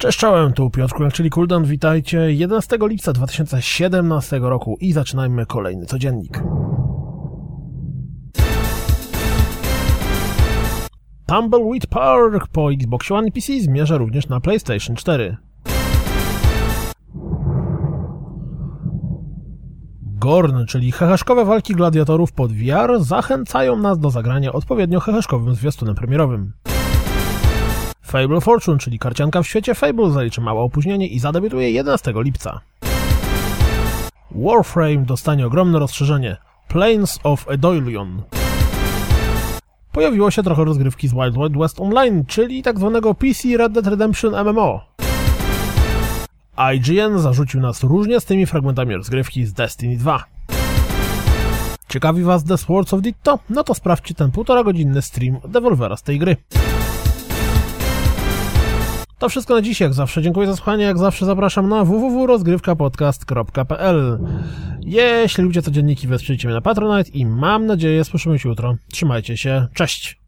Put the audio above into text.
Cześć czołem, tu Piotr Kulak, czyli Kuldan, witajcie 11 lipca 2017 roku i zaczynajmy kolejny codziennik. Tumbleweed Park po Xbox One i PC zmierza również na PlayStation 4. Gorn, czyli heheszkowe walki gladiatorów pod VR, zachęcają nas do zagrania odpowiednio heheszkowym zwiastunem premierowym. Fable Fortune, czyli karcianka w świecie Fable, zaliczy małe opóźnienie i zadebiutuje 11 lipca. Warframe dostanie ogromne rozszerzenie Planes of Edoilion. Pojawiło się trochę rozgrywki z Wild Wild West Online, czyli tzw. Tak PC Red Dead Redemption MMO. IGN zarzucił nas różnie z tymi fragmentami rozgrywki z Destiny 2. Ciekawi Was The Swords of Ditto? No to sprawdźcie ten półtora godzinny stream Devolvera z tej gry. To wszystko na dziś, jak zawsze. Dziękuję za słuchanie, jak zawsze zapraszam na www.rozgrywkapodcast.pl Jeśli lubicie codzienniki, wesprzyjcie mnie na Patronite i mam nadzieję słyszymy się jutro. Trzymajcie się, cześć!